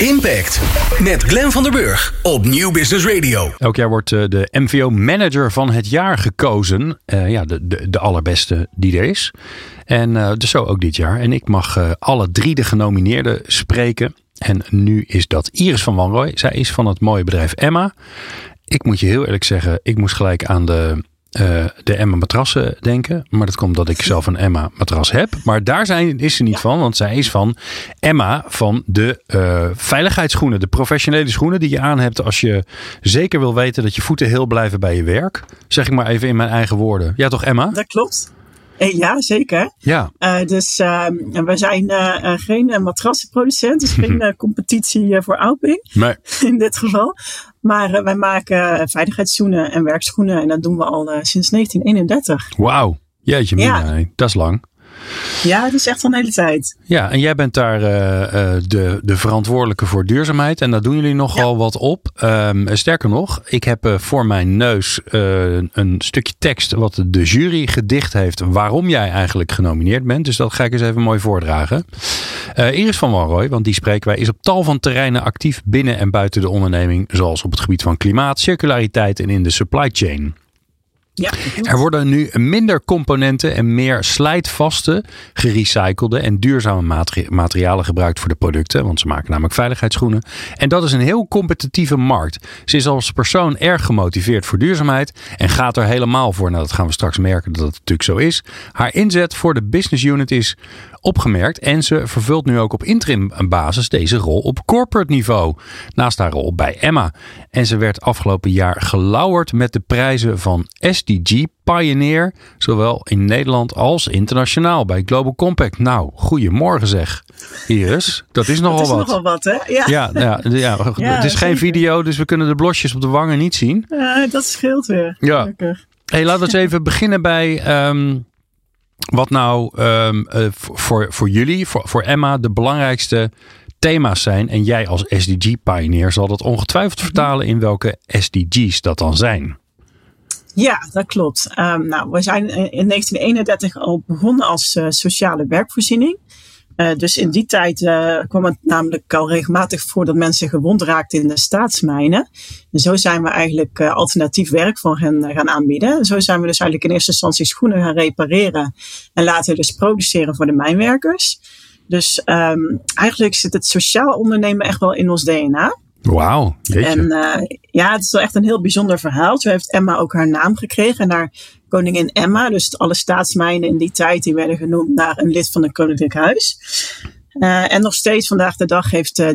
Impact met Glenn van der Burg op Nieuw Business Radio. Elk jaar wordt eh, de MVO Manager van het jaar gekozen. Uh, ja, de, de, de allerbeste die er is. En uh, dus zo ook dit jaar. En ik mag alle drie de genomineerden spreken. En nu is dat Iris van Wanrooy. Zij is van het mooie bedrijf Emma. Ik moet je heel eerlijk zeggen, ik moest gelijk aan de uh, de Emma matrassen denken. Maar dat komt omdat ik zelf een Emma matras heb. Maar daar zijn, is ze niet van. Want zij is van Emma van de uh, veiligheidsschoenen. De professionele schoenen die je aan hebt als je zeker wil weten dat je voeten heel blijven bij je werk. Zeg ik maar even in mijn eigen woorden. Ja toch Emma? Dat klopt. Ja, zeker. Ja. Uh, dus uh, we zijn uh, geen matrassenproducent, dus geen competitie voor Alping nee. in dit geval. Maar wij maken veiligheidszoenen en werkschoenen en dat doen we al sinds 1931. Wauw, jeetje mina, ja. dat is lang. Ja, het is echt van de hele tijd. Ja, en jij bent daar uh, de, de verantwoordelijke voor duurzaamheid. En daar doen jullie nogal ja. wat op. Um, sterker nog, ik heb uh, voor mijn neus een stukje tekst wat de jury gedicht heeft. Waarom jij eigenlijk genomineerd bent. Dus dat ga ik eens even mooi voordragen. Iris van Wanrooy, want die spreken wij, is op tal van terreinen actief binnen en buiten de onderneming. Zoals op het gebied van klimaat, circulariteit en in de supply chain. Ja, er worden nu minder componenten en meer slijtvaste, gerecyclede en duurzame materialen gebruikt voor de producten. Want ze maken namelijk veiligheidsschoenen. En dat is een heel competitieve markt. Ze is als persoon erg gemotiveerd voor duurzaamheid en gaat er helemaal voor. Nou, dat gaan we straks merken dat het natuurlijk zo is. Haar inzet voor de business unit is opgemerkt en ze vervult nu ook op interim basis deze rol op corporate niveau. Naast haar rol bij Emma. En ze werd afgelopen jaar gelauwerd met de prijzen van SDG Pioneer, zowel in Nederland als internationaal bij Global Compact. Nou, goedemorgen zeg. Iris, dat is nogal dat is wat. nogal wat, hè? Ja, ja, ja, ja, het is geen video, dus we kunnen de blosjes op de wangen niet zien. Ja, dat scheelt weer. Ja. Gelukkig. Hey, laten we eens even beginnen bij um, wat nou um, uh, voor, voor jullie, voor, voor Emma, de belangrijkste thema's zijn. En jij als SDG-pioneer zal dat ongetwijfeld vertalen in welke SDG's dat dan zijn. Ja, dat klopt. Um, nou, we zijn in 1931 al begonnen als uh, sociale werkvoorziening. Uh, dus in die tijd uh, kwam het namelijk al regelmatig voor dat mensen gewond raakten in de staatsmijnen. En zo zijn we eigenlijk uh, alternatief werk voor hen gaan aanbieden. En zo zijn we dus eigenlijk in eerste instantie schoenen gaan repareren en later dus produceren voor de mijnwerkers. Dus um, eigenlijk zit het sociaal ondernemen echt wel in ons DNA. Wauw. En uh, ja, het is wel echt een heel bijzonder verhaal. Zo heeft Emma ook haar naam gekregen naar koningin Emma. Dus alle staatsmijnen in die tijd die werden genoemd naar een lid van het koninklijk huis. Uh, en nog steeds vandaag de dag heeft uh, 63%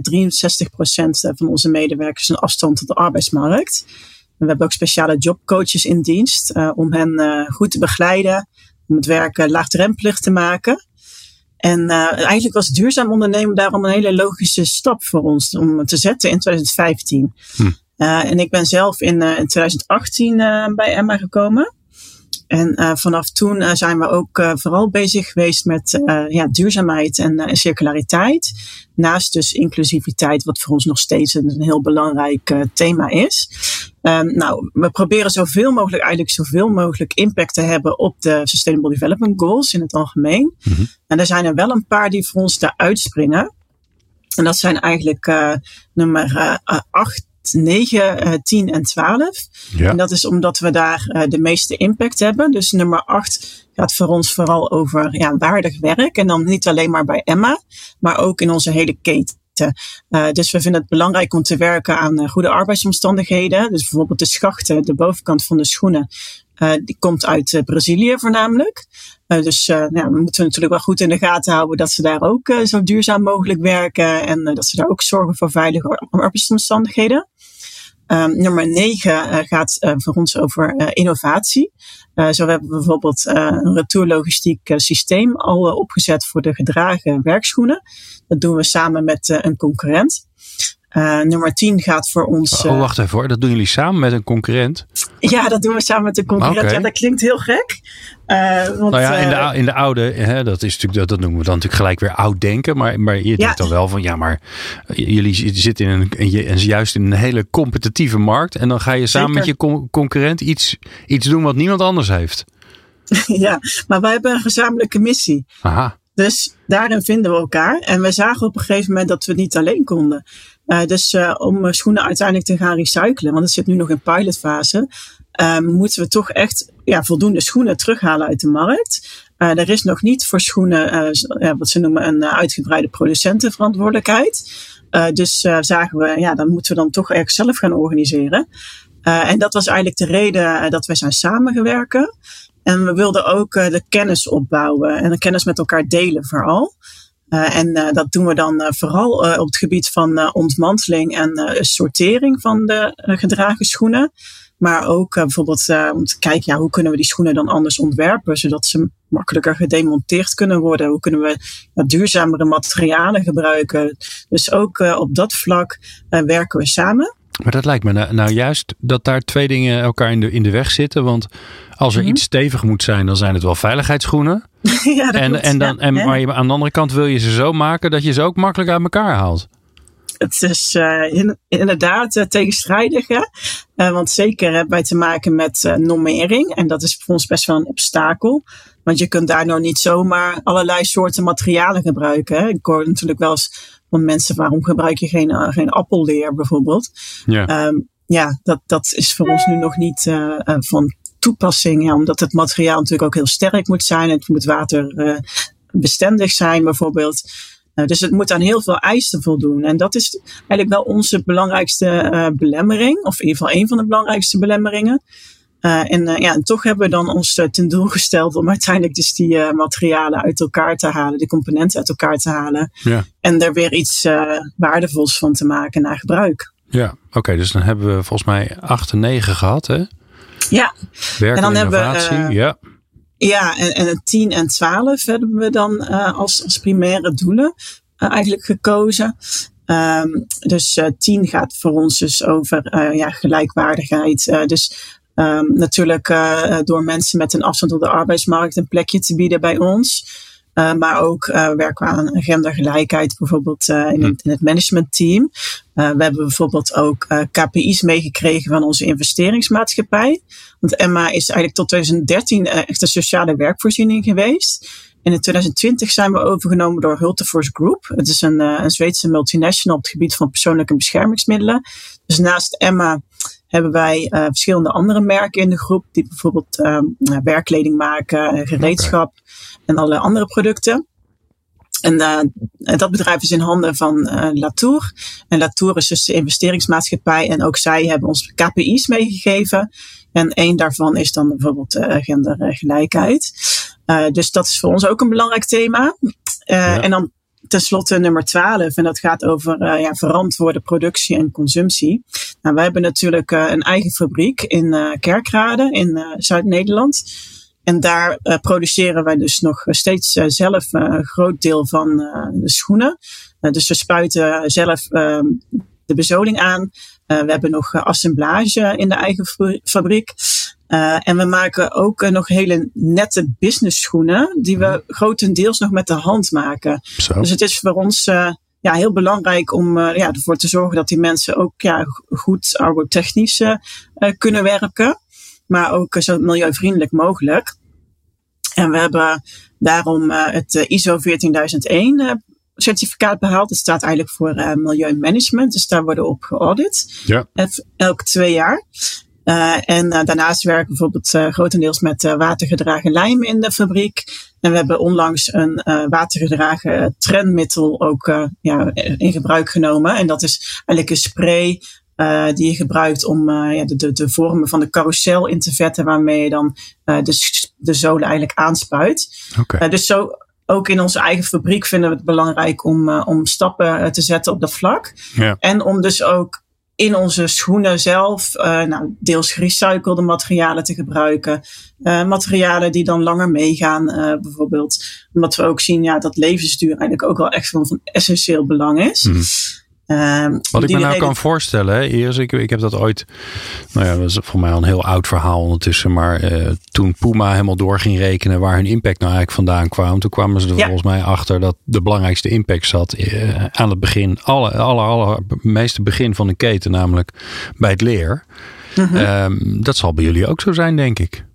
van onze medewerkers een afstand tot de arbeidsmarkt. En we hebben ook speciale jobcoaches in dienst om hen goed te begeleiden, om het werk laagdrempelig te maken. En uh, eigenlijk was duurzaam ondernemen daarom een hele logische stap voor ons om te zetten in 2015. Hm. Uh, en ik ben zelf in, uh, in 2018 bij Emma gekomen. En vanaf toen zijn we ook vooral bezig geweest met ja, duurzaamheid en circulariteit. Naast dus inclusiviteit, wat voor ons nog steeds een, een heel belangrijk thema is. Um, nou, we proberen zoveel mogelijk, eigenlijk zoveel mogelijk impact te hebben op de Sustainable Development Goals in het algemeen. Mhm. En er zijn er wel een paar die voor ons daaruit springen. En dat zijn eigenlijk uh, nummer uh, 8, 9, uh, 10 en 12. Ja. En dat is omdat we daar uh, de meeste impact hebben. Dus nummer 8 gaat voor ons vooral over ja, waardig werk. En dan niet alleen maar bij Emma, maar ook in onze hele keten. Uh, dus we vinden het belangrijk om te werken aan uh, goede arbeidsomstandigheden. Dus bijvoorbeeld de schachten, de bovenkant van de schoenen, uh, die komt uit Brazilië voornamelijk. dus ja, we moeten natuurlijk wel goed in de gaten houden dat ze daar ook zo duurzaam mogelijk werken en dat ze daar ook zorgen voor veilige arbeidsomstandigheden. Um, nummer 9 gaat voor ons over innovatie. zo hebben we bijvoorbeeld een retourlogistiek systeem al opgezet voor de gedragen werkschoenen. Dat doen we samen met een concurrent. Uh, nummer 10 gaat voor ons. Oh, wacht even hoor. Dat doen jullie samen met een concurrent? Ja, dat doen we samen met een concurrent. Okay. Ja, dat klinkt heel gek. Uh, want, nou ja, in de, in de oude, hè, dat, is natuurlijk, dat, dat noemen we dan natuurlijk gelijk weer oud denken. Maar, maar je denkt ja. dan wel van, ja, maar jullie zitten in een, in, juist in een hele competitieve markt. En dan ga je samen Zeker. met je con concurrent iets, iets doen wat niemand anders heeft. ja, maar wij hebben een gezamenlijke missie. Aha. Dus daarin vinden we elkaar. En we zagen op een gegeven moment dat we het niet alleen konden. Uh, dus uh, om schoenen uiteindelijk te gaan recyclen, want het zit nu nog in pilotfase, uh, moeten we toch echt ja, voldoende schoenen terughalen uit de markt. er is nog niet voor schoenen wat ze noemen een uitgebreide producentenverantwoordelijkheid. dus zagen we, ja, dan moeten we dan toch erg zelf gaan organiseren. en dat was eigenlijk de reden dat wij zijn samengewerken. En we wilden ook de kennis opbouwen en de kennis met elkaar delen vooral. Uh, en uh, dat doen we dan vooral op het gebied van ontmanteling en sortering van de gedragen schoenen. Maar ook bijvoorbeeld om te kijken, ja, hoe kunnen we die schoenen dan anders ontwerpen, zodat ze makkelijker gedemonteerd kunnen worden? Hoe kunnen we duurzamere materialen gebruiken? Dus ook op dat vlak werken we samen. Maar dat lijkt me nou, nou, juist dat daar twee dingen elkaar in de, in de weg zitten. Want als er mhm. iets stevig moet zijn, dan zijn het wel veiligheidsschoenen. ja, dat en, en dan, en, maar je, aan de andere kant wil je ze zo maken dat je ze ook makkelijk uit elkaar haalt. Het is uh, inderdaad uh, tegenstrijdig. Hè? Uh, want zeker hebben wij te maken met normering. En dat is voor ons best wel een obstakel. Want je kunt daar nou niet zomaar allerlei soorten materialen gebruiken. Hè? Ik hoor natuurlijk wel eens van mensen, waarom gebruik je geen, uh, geen appelleer bijvoorbeeld? Ja, um, ja dat, dat is voor ons nu nog niet uh, van toepassing. Ja, omdat het materiaal natuurlijk ook heel sterk moet zijn. Het moet waterbestendig zijn bijvoorbeeld. Dus het moet aan heel veel eisen voldoen. En dat is eigenlijk wel onze belangrijkste belemmering. Of in ieder geval een van de belangrijkste belemmeringen. Uh, en, uh, ja, en toch hebben we dan ons uh, ten doel gesteld om uiteindelijk dus die materialen uit elkaar te halen, de componenten uit elkaar te halen. Ja. En er weer iets waardevols van te maken naar gebruik. Ja, oké, dus dan hebben we volgens mij 8 en 9 gehad, hè? Ja, Werk en dan innovatie, hebben we, ja. Ja, en, en 10 en 12 hebben we dan als, als primaire doelen eigenlijk gekozen. Um, dus uh, 10 gaat voor ons dus over uh, ja, gelijkwaardigheid. Uh, dus Um, natuurlijk uh, door mensen met een afstand op de arbeidsmarkt een plekje te bieden bij ons. Uh, maar ook uh, werken we aan gendergelijkheid, bijvoorbeeld in, het, hm. in het managementteam. we hebben bijvoorbeeld ook KPI's meegekregen van onze investeringsmaatschappij. Want Emma is eigenlijk tot 2013 echt een sociale werkvoorziening geweest. En in 2020 zijn we overgenomen door Hulteforce Group. Het is een, een Zweedse multinational op het gebied van persoonlijke beschermingsmiddelen. Dus naast Emma hebben wij uh, verschillende andere merken in de groep. Die bijvoorbeeld uh, werkkleding maken, gereedschap en allerlei andere producten. En uh, dat bedrijf is in handen van Latour. En Latour is dus de investeringsmaatschappij. En ook zij hebben ons KPI's meegegeven. En één daarvan is dan bijvoorbeeld gendergelijkheid. dus dat is voor ons ook een belangrijk thema. Ja. En dan ten slotte nummer 12, en dat gaat over uh, ja, verantwoorde productie en consumptie. Nou, wij hebben natuurlijk uh, een eigen fabriek in uh, Kerkrade in Zuid-Nederland. En daar produceren wij dus nog steeds zelf een groot deel van de schoenen. dus we spuiten zelf ehm, de bezoling aan. we hebben nog assemblage in de eigen fabriek. Uh, en we maken ook uh, nog hele nette business schoenen, die we mhm. grotendeels nog met de hand maken. Zo. Dus het is voor ons uh, ja, heel belangrijk om ja, ervoor te zorgen dat die mensen ook ja, goed arbotechnisch kunnen werken, maar ook zo milieuvriendelijk mogelijk. En we hebben daarom het ISO 14001 certificaat behaald. Dat staat eigenlijk voor milieumanagement, dus daar worden we op geaudit. Ja. Elke twee jaar. Uh, en uh, daarnaast werken we bijvoorbeeld uh, grotendeels met watergedragen lijm in de fabriek. En we hebben onlangs een watergedragen trendmiddel ook ja, in gebruik genomen. En dat is eigenlijk een spray die je gebruikt om ja, de, de, de, vormen van de carousel in te vetten, waarmee je dan de, de zolen eigenlijk aanspuit. Okay. dus zo ook in onze eigen fabriek vinden we het belangrijk om, om stappen te zetten op dat vlak. Ja. En om dus ook in onze schoenen zelf uh, nou, deels gerecyclede materialen te gebruiken. Uh, materialen die dan langer meegaan, uh, bijvoorbeeld. Omdat we ook zien ja, dat levensduur eigenlijk ook wel echt van, van essentieel belang is. Mm. Uh, Wat ik me nou kan voorstellen, hè, Iris, ik, ik heb dat ooit, nou ja, dat is voor mij al een heel oud verhaal ondertussen, maar uh, toen Puma helemaal door ging rekenen waar hun impact nou eigenlijk vandaan kwam, toen kwamen ze er volgens mij achter dat de belangrijkste impact zat uh, aan het begin, alle, alle, alle meeste begin van de keten, namelijk bij het leer. Mhm. Um, dat zal bij jullie ook zo zijn, denk ik.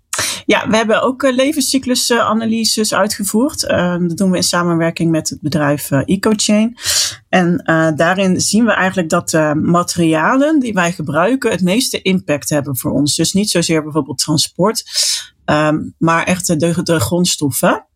Ja, we hebben ook levenscyclusanalyses uitgevoerd. Ehm, dat doen we in samenwerking met het bedrijf EcoChain. En daarin zien we eigenlijk dat materialen die wij gebruiken het meeste impact hebben voor ons. Dus niet zozeer bijvoorbeeld transport, ehm, maar echt de, de grondstoffen.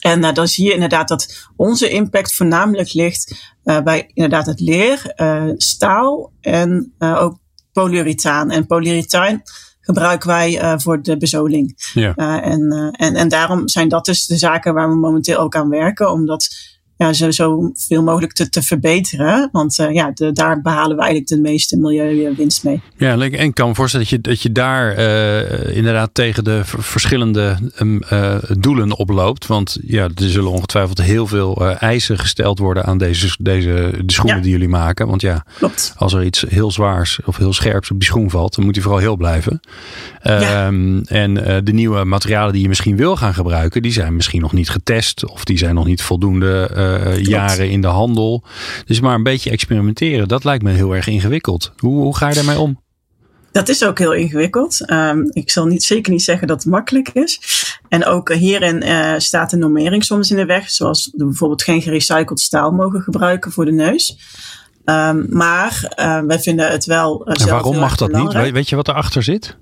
En dan zie je inderdaad dat onze impact voornamelijk ligt bij inderdaad het leer, staal en ook polyurethaan. En polyurethaan gebruiken wij voor de bezoling. Ja. en, en, en daarom zijn dat dus de zaken waar we momenteel ook aan werken, omdat ja, zo, zo veel mogelijk te, te verbeteren. Want uh, ja, de, daar behalen we eigenlijk de meeste milieuwinst mee. Ja, en ik kan me voorstellen dat je, dat je daar uh, inderdaad tegen de verschillende um, uh, doelen oploopt. Want ja, er zullen ongetwijfeld heel veel eisen gesteld worden aan deze, deze de schoenen die jullie maken. Want ja, Klopt. als er iets heel zwaars of heel scherps op die schoen valt, dan moet die vooral heel blijven. Ja. Um, en de nieuwe materialen die je misschien wil gaan gebruiken, die zijn misschien nog niet getest of die zijn nog niet voldoende jaren in de handel. Dus maar een beetje experimenteren, dat lijkt me heel erg ingewikkeld. Hoe, hoe ga je daarmee om? Dat is ook heel ingewikkeld. Um, ik zal niet, zeker niet zeggen dat het makkelijk is. En ook hierin uh, staat de normering soms in de weg. Zoals we bijvoorbeeld geen gerecycled staal mogen gebruiken voor de neus. Um, maar uh, wij vinden het wel. Uh, en waarom mag dat niet? Weet je wat erachter zit?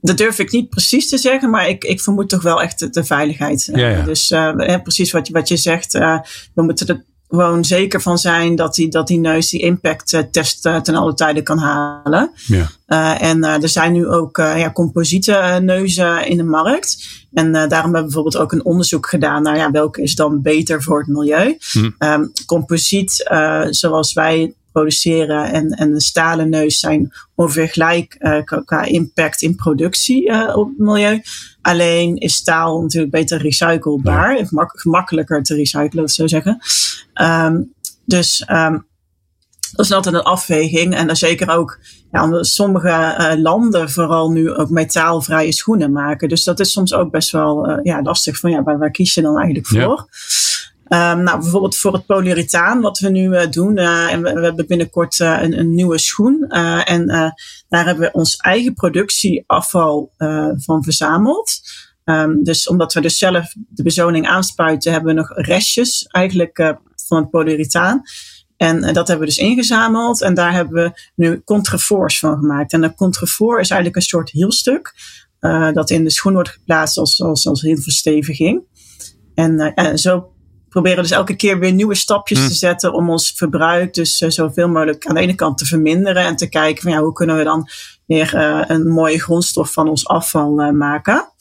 Dat durf ik niet precies te zeggen, maar ik, ik vermoed toch wel echt de, veiligheid. Ja, ja. Dus uh, precies wat je, wat je zegt, uh, we moeten er gewoon zeker van zijn dat die, dat die neus die impact uh, test ten alle tijde kan halen. Ja. en er zijn nu ook ja, composiete neuzen in de markt. En daarom hebben we bijvoorbeeld ook een onderzoek gedaan naar ja, welke is dan beter voor het milieu. Hm. Um, composiet, zoals wij produceren en, en de stalen neus zijn ongeveer gelijk uh, qua impact in productie uh, op het milieu. Alleen is staal natuurlijk beter recyclebaar, ja. gemakkelijker te recyclen, zo zeggen. Um, dus um, dat is altijd een afweging. En dan zeker ook, ja, sommige uh, landen vooral nu ook metaalvrije schoenen maken. Dus dat is soms ook best wel ja, lastig van ja, waar, waar kies je dan eigenlijk voor? Ja. Um, nou, bijvoorbeeld voor het polyurethaan, wat we nu uh, doen. Uh, en we, hebben binnenkort uh, een, een, nieuwe schoen. en daar hebben we ons eigen productieafval van verzameld. Um, dus omdat we dus zelf de bezoning aanspuiten, hebben we nog restjes eigenlijk van het polyurethaan. En dat hebben we dus ingezameld. En daar hebben we nu contreforts van gemaakt. En een contrefort is eigenlijk een soort hielstuk. dat in de schoen wordt geplaatst als, als, als hielversteviging. En, en zo proberen dus elke keer weer nieuwe stapjes hm. te zetten om ons verbruik dus uh, zoveel mogelijk aan de ene kant te verminderen en te kijken van ja, hoe kunnen we dan weer uh, een mooie grondstof van ons afval uh, maken.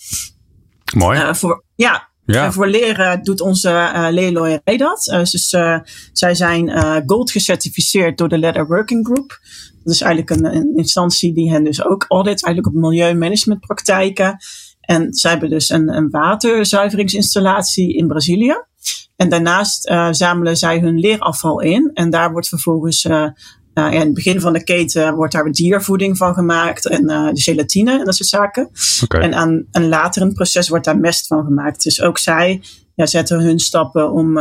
Mooi. voor, ja, ja. voor leren doet onze uh, dat. Uh, dus uh, zij zijn gold gecertificeerd door de Leather Working Group. Dat is eigenlijk een, een, instantie die hen dus ook audit, eigenlijk op milieumanagementpraktijken. En zij hebben dus een, een waterzuiveringsinstallatie in Brazilië. En daarnaast uh, zamelen zij hun leerafval in. En daar wordt vervolgens, uh, uh, in het begin van de keten, wordt daar diervoeding van gemaakt. En de gelatine en dat soort zaken. Okay. En aan een later in het proces wordt daar mest van gemaakt. Dus ook zij ja, zetten hun stappen om,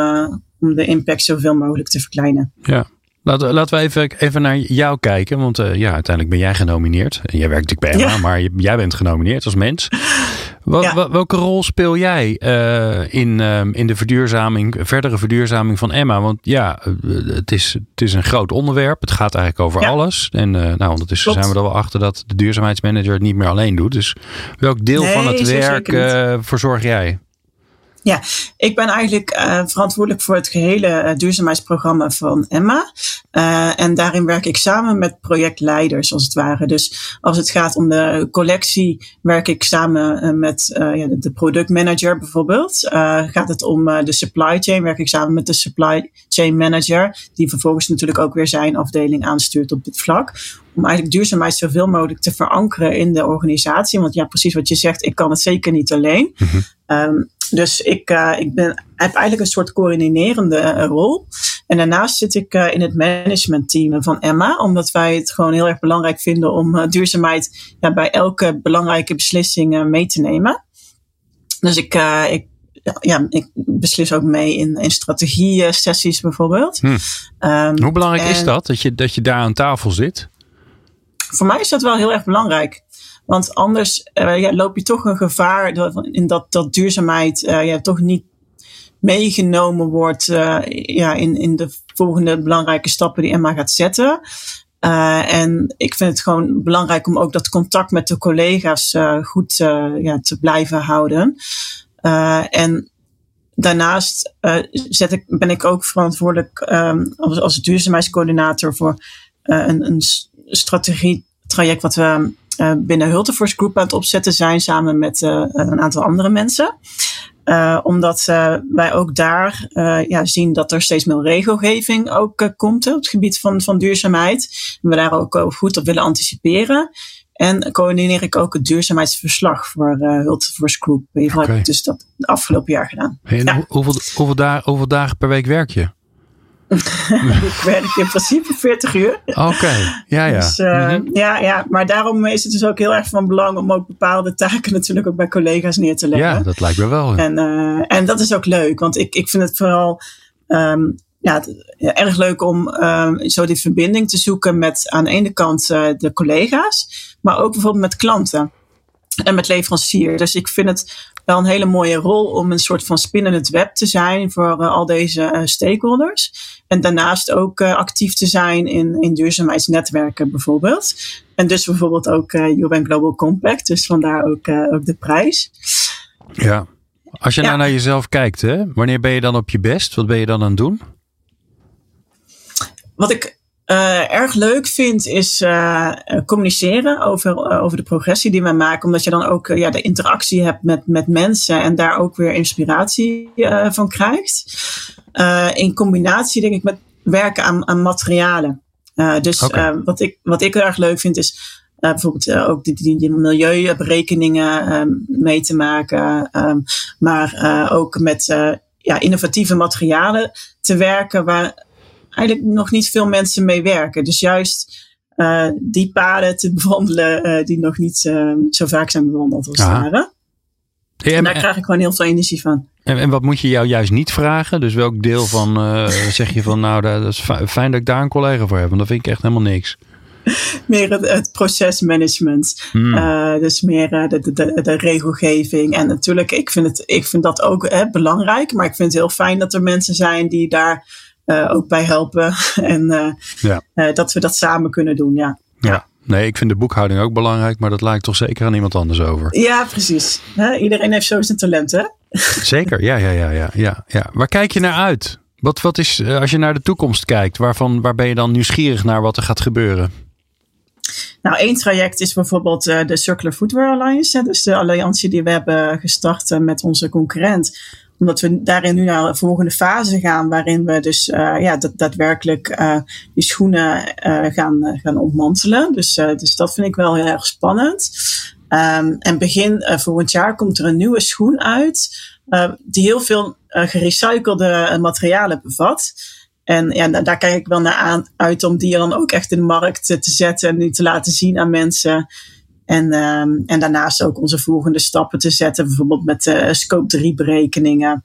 om de impact zoveel mogelijk te verkleinen. Ja. Laten, laten we even, even naar jou kijken. Want ja, uiteindelijk ben jij genomineerd. En jij werkt natuurlijk bij Emma, ja. maar jij bent genomineerd als mens. Wat, welke rol speel jij uh, in, uh, in de verduurzaming, verdere verduurzaming van Emma? Want ja, eh, het is, het is een groot onderwerp. Het gaat eigenlijk over ja. alles. En uh, nou, ondertussen Klopt. zijn we er wel achter dat de duurzaamheidsmanager het niet meer alleen doet. Dus welk deel nee, van het werk verzorg jij? Ja, ik ben eigenlijk uh, verantwoordelijk voor het gehele uh, duurzaamheidsprogramma van Emma. Uh, en daarin werk ik samen met projectleiders, als het ware. Dus als het gaat om de collectie, werk ik samen met ja, de productmanager bijvoorbeeld. gaat het om de supply chain, werk ik samen met de supply chain manager, die vervolgens natuurlijk ook weer zijn afdeling aanstuurt op dit vlak om eigenlijk duurzaamheid zoveel mogelijk te verankeren in de organisatie. Want ja, precies wat je zegt, ik kan het zeker niet alleen. Mm -hmm. um, dus ik, uh, ik ben, heb eigenlijk een soort coördinerende uh, rol. En daarnaast zit ik uh, in het managementteam van Emma, omdat wij het gewoon heel erg belangrijk vinden om duurzaamheid ja, bij elke belangrijke beslissing mee te nemen. Dus ik, ik ja, ik beslis ook mee in, in strategie-sessies bijvoorbeeld. Hm. Um, Hoe belangrijk en, is dat, dat je, dat je daar aan tafel zit? Voor mij is dat wel heel erg belangrijk. Want anders uh, ja, loop je toch een gevaar dat, in dat, dat duurzaamheid ja, toch niet meegenomen wordt uh, ja, in, in de volgende belangrijke stappen die Emma gaat zetten. en ik vind het gewoon belangrijk om ook dat contact met de collega's goed ja, te blijven houden. en daarnaast zet ik, ben ik ook verantwoordelijk um, als, als duurzaamheidscoördinator voor een, een strategietraject wat we uh, binnen Hulteforce Group aan het opzetten zijn samen met uh, een aantal andere mensen. Uh, omdat wij ook daar ja, zien dat er steeds meer regelgeving ook komt op het gebied van, van duurzaamheid. En we daar ook goed op willen anticiperen. En coördineer ik ook het duurzaamheidsverslag voor uh, Hulteforce Group. In ieder geval heb ik dus dat afgelopen jaar gedaan. Hey, ja. hoeveel, hoeveel, dagen, hoeveel dagen per week werk je? ik werk in principe 40 uur. Oké, ja, ja. Dus, uh, mm-hmm. ja, ja. Maar daarom is het dus ook heel erg van belang om ook bepaalde taken natuurlijk ook bij collega's neer te leggen. Ja, dat lijkt me wel. En, uh, en dat is ook leuk, want ik, ik vind het vooral um, ja, ja, erg leuk om um, zo die verbinding te zoeken met aan de ene kant uh, de collega's, maar ook bijvoorbeeld met klanten en met leveranciers. Dus ik vind het wel een hele mooie rol om een soort van spinnend web te zijn voor uh, al deze uh, stakeholders. En daarnaast ook uh, actief te zijn in, in duurzaamheidsnetwerken bijvoorbeeld. En dus bijvoorbeeld ook UN Global Compact. Dus vandaar ook, ook de prijs. Ja. Als je ja. nou naar jezelf kijkt, hè, wanneer ben je dan op je best? Wat ben je dan aan het doen? Wat ik uh, erg leuk vind is uh, communiceren over, uh, over de progressie die we maken. Omdat je dan ook ja, de interactie hebt met, met mensen en daar ook weer inspiratie van krijgt. in combinatie denk ik met werken aan, aan materialen. dus okay. wat, ik, wat ik erg leuk vind is bijvoorbeeld ook die, die, die milieuberekeningen mee te maken. Um, maar ook met ja, innovatieve materialen te werken waar eigenlijk nog niet veel mensen mee werken. Dus juist uh, die paden te bewandelen uh, die nog niet uh, zo vaak zijn bewandeld als het ware. en, daar krijg ik gewoon heel veel energie van. En, en, wat moet je jou juist niet vragen? Dus welk deel van zeg je van nou, dat is fijn dat ik daar een collega voor heb. Want dat vind ik echt helemaal niks. meer het, het procesmanagement. Hmm. Dus meer de, de, de, regelgeving. En natuurlijk, ik vind, het, ik vind dat ook hè, belangrijk. Maar ik vind het heel fijn dat er mensen zijn die daar ook bij helpen. en uh, ja. uh, dat we dat samen kunnen doen. Ja. ja. Nee, ik vind de boekhouding ook belangrijk, maar dat lijkt toch zeker aan iemand anders over. Ja, precies. iedereen heeft zo zijn talent, hè? Zeker, ja, ja, ja, ja, ja, ja. Waar kijk je naar uit? Wat, wat is, als je naar de toekomst kijkt, waarvan, waar ben je dan nieuwsgierig naar wat er gaat gebeuren? Nou, één traject is bijvoorbeeld uh, de Circular Footwear Alliance. Hè, dus de alliantie die we hebben gestart uh, met onze concurrent omdat we daarin nu naar de volgende fase gaan, waarin we dus uh, ja, daadwerkelijk uh, die schoenen uh, gaan, gaan ontmantelen. Dus, dus dat vind ik wel heel erg spannend. Um, en begin volgend jaar komt er een nieuwe schoen uit, die heel veel gerecyclede materialen bevat. En ja, daar kijk ik wel naar aan, uit om die dan ook echt in de markt te zetten en die te laten zien aan mensen. En, um, en daarnaast ook onze volgende stappen te zetten, bijvoorbeeld met uh, scope 3 berekeningen.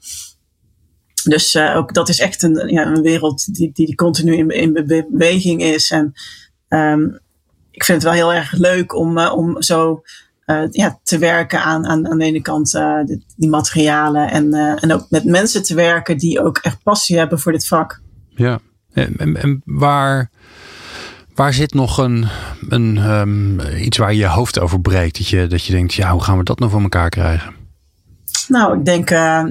Dus uh, ook dat is echt een, ja, een wereld die, die continu in, in beweging is. En um, ik vind het wel heel erg leuk om, uh, om zo ja, te werken aan, aan, aan de ene kant die, materialen. En, en ook met mensen te werken die ook echt passie hebben voor dit vak. Ja, en, en waar Waar zit nog een, een um, iets waar je je hoofd over breekt? Dat je, dat je denkt, ja, hoe gaan we dat nou voor elkaar krijgen? Nou, ik denk uh,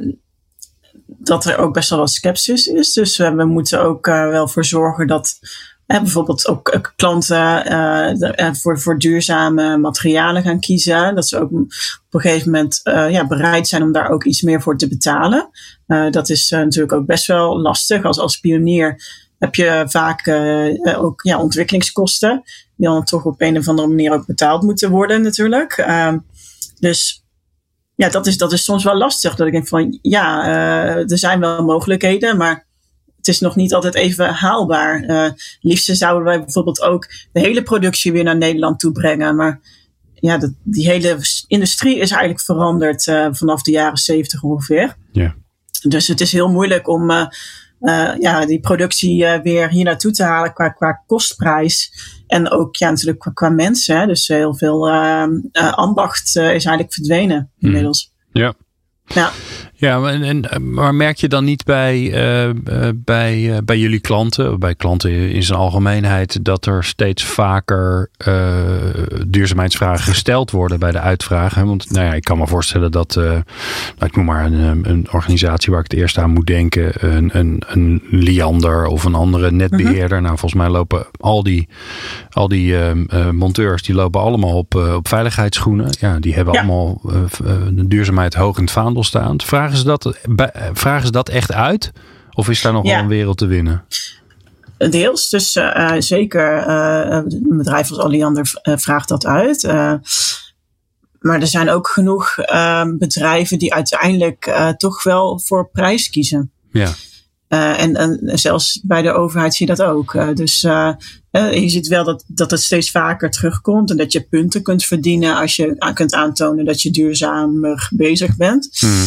dat er ook best wel wat sceptisch is. Dus uh, we moeten ook uh, wel voor zorgen dat bijvoorbeeld ook klanten voor, voor duurzame materialen gaan kiezen. Dat ze ook op een gegeven moment ja, bereid zijn om daar ook iets meer voor te betalen. dat is natuurlijk ook best wel lastig als, als pionier heb je vaak uh, ook ja, ontwikkelingskosten. Die dan toch op een of andere manier ook betaald moeten worden natuurlijk. Uh, dus ja, dat is, dat is soms wel lastig. Dat ik denk van ja, uh, er zijn wel mogelijkheden, maar het is nog niet altijd even haalbaar. Liefst zouden wij bijvoorbeeld ook de hele productie weer naar Nederland toe brengen. Maar ja, dat, die hele industrie is eigenlijk veranderd vanaf de jaren zeventig ongeveer. Ja. Dus het is heel moeilijk om ja, die productie weer hier naartoe te halen qua, qua kostprijs. En ook ja, natuurlijk qua, qua mensen. Hè. Dus heel veel ambacht is eigenlijk verdwenen hmm. inmiddels. Ja. Ja. Ja, en, maar merk je dan niet bij, uh, bij, uh, bij jullie klanten, bij klanten in zijn algemeenheid, dat er steeds vaker uh, duurzaamheidsvragen gesteld worden bij de uitvragen? Want nou ja, ik kan me voorstellen dat, nou, ik noem maar een, een organisatie waar ik het eerst aan moet denken, een, een, een Liander of een andere netbeheerder. Mhm. Nou, volgens mij lopen al die, al die monteurs, die lopen allemaal op, op veiligheidsschoenen. Ja, die hebben allemaal de duurzaamheid hoog in het vaandel vragen ze dat, vragen ze dat echt uit? Of is daar nog wel een wereld te winnen? Deels, dus uh, zeker uh, een bedrijf als Alliander vraagt dat uit. maar er zijn ook genoeg bedrijven die uiteindelijk toch wel voor prijs kiezen. Ja. en, en zelfs bij de overheid zie je dat ook. dus je ziet wel dat, dat het steeds vaker terugkomt en dat je punten kunt verdienen als je kunt aantonen dat je duurzamer bezig bent. Hmm.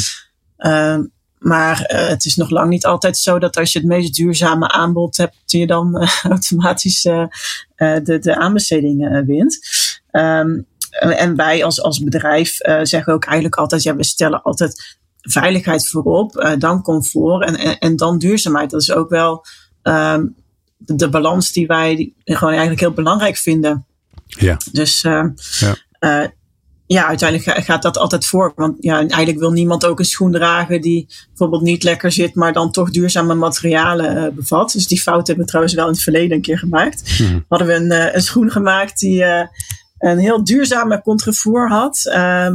Ehm, maar uh, het is nog lang niet altijd zo dat als je het meest duurzame aanbod hebt, je dan uh, automatisch de, de aanbesteding wint. Um, en wij als, als bedrijf zeggen ook eigenlijk altijd, ja, we stellen altijd veiligheid voorop, dan comfort en, en, en, dan duurzaamheid. Dat is ook wel um, de, balans die wij gewoon eigenlijk heel belangrijk vinden. Ja. Dus ja ja, uiteindelijk gaat dat altijd voor. Want ja, eigenlijk wil niemand ook een schoen dragen die bijvoorbeeld niet lekker zit, maar dan toch duurzame materialen uh, bevat. Dus die fout hebben we trouwens wel in het verleden een keer gemaakt. Hmm. Hadden we een, een schoen gemaakt die een heel duurzame contrefour had,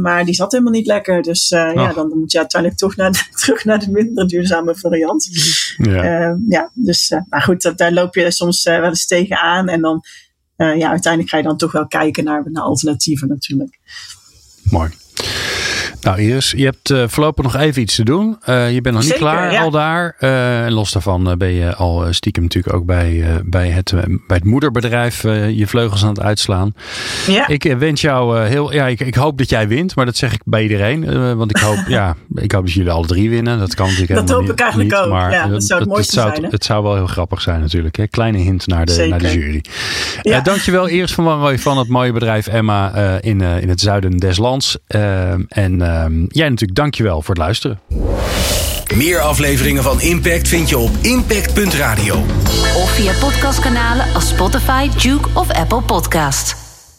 maar die zat helemaal niet lekker. Dus ja, dan moet je uiteindelijk toch naar de, terug naar de minder duurzame variant. Ja, ja dus maar goed, daar loop je soms wel eens tegenaan. En dan ja, uiteindelijk ga je dan toch wel kijken naar, naar alternatieven natuurlijk. Mooi. Nou Iris, je hebt uh, voorlopig nog even iets te doen. Uh, je bent nog niet klaar al daar. Uh, en los daarvan ben je al stiekem natuurlijk ook bij, bij, het, bij het moederbedrijf je vleugels aan het uitslaan. Ja. Ik wens jou heel... Ja, ik, ik hoop dat jij wint, maar dat zeg ik bij iedereen. want ik hoop, ja, ik hoop dat jullie alle drie winnen. Dat kan natuurlijk Dat hoop ik eigenlijk niet, ook. Maar, ja, dat zou het mooiste het, zijn. Het, zou wel heel grappig zijn natuurlijk. Hè? Kleine hint naar de, naar de jury. Ja. dankjewel Iris van Wanrooy van het mooie bedrijf Emma in, in het zuiden des lands. en Um, jij natuurlijk dankjewel voor het luisteren. Meer afleveringen van Impact vind je op impact.radio. Of via podcastkanalen als Spotify, Duke of Apple Podcast.